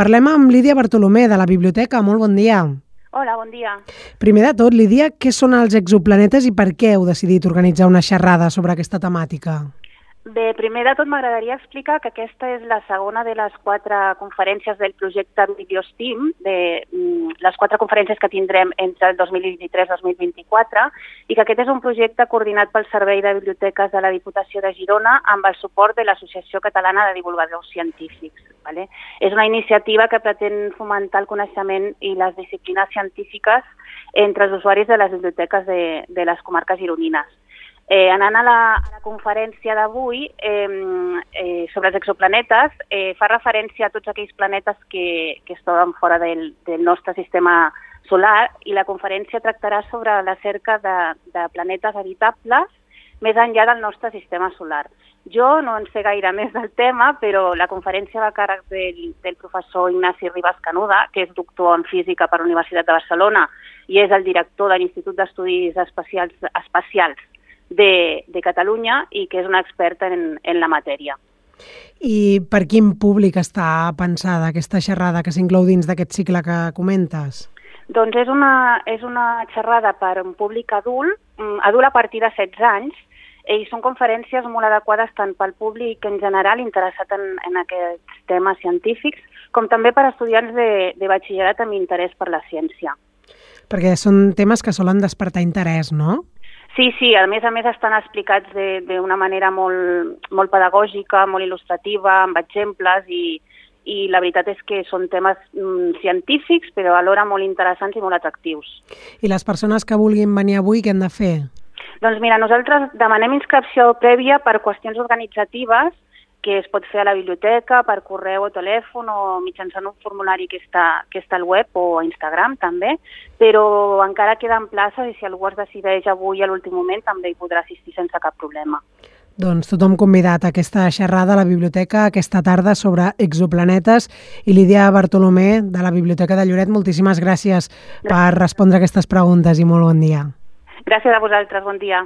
Parlem amb Lídia Bartolomé, de la Biblioteca. Molt bon dia. Hola, bon dia. Primer de tot, Lídia, què són els exoplanetes i per què heu decidit organitzar una xerrada sobre aquesta temàtica? Bé, primer de tot m'agradaria explicar que aquesta és la segona de les quatre conferències del projecte Bibliostim, de mm, les quatre conferències que tindrem entre el 2023 i 2024, i que aquest és un projecte coordinat pel Servei de Biblioteques de la Diputació de Girona amb el suport de l'Associació Catalana de Divulgadors Científics. Vale? És una iniciativa que pretén fomentar el coneixement i les disciplines científiques entre els usuaris de les biblioteques de, de les comarques gironines. Eh, anant a la, a la conferència d'avui eh, eh, sobre els exoplanetes, eh, fa referència a tots aquells planetes que, que es troben fora del, del nostre sistema solar i la conferència tractarà sobre la cerca de, de planetes habitables més enllà del nostre sistema solar. Jo no en sé gaire més del tema, però la conferència va a càrrec del, del professor Ignasi Ribas Canuda, que és doctor en física per la Universitat de Barcelona i és el director de l'Institut d'Estudis Espacials, Espacials de, de Catalunya i que és una experta en, en la matèria. I per quin públic està pensada aquesta xerrada que s'inclou dins d'aquest cicle que comentes? Doncs és una, és una xerrada per un públic adult, mm, adult a partir de 16 anys, i són conferències molt adequades tant pel públic en general interessat en, en aquests temes científics, com també per estudiants de, de batxillerat amb interès per la ciència. Perquè són temes que solen despertar interès, no? Sí, sí, a més a més estan explicats d'una manera molt, molt pedagògica, molt il·lustrativa, amb exemples i, i la veritat és que són temes mm, científics però alhora molt interessants i molt atractius. I les persones que vulguin venir avui, què han de fer? Doncs mira, nosaltres demanem inscripció prèvia per qüestions organitzatives que es pot fer a la biblioteca per correu o telèfon o mitjançant un formulari que està, que està al web o a Instagram també, però encara queden places i si algú es decideix avui a l'últim moment també hi podrà assistir sense cap problema. Doncs tothom convidat a aquesta xerrada a la biblioteca aquesta tarda sobre exoplanetes i Lídia Bartolomé de la Biblioteca de Lloret, moltíssimes gràcies, gràcies per respondre aquestes preguntes i molt bon dia. Gràcies a vosaltres, bon dia.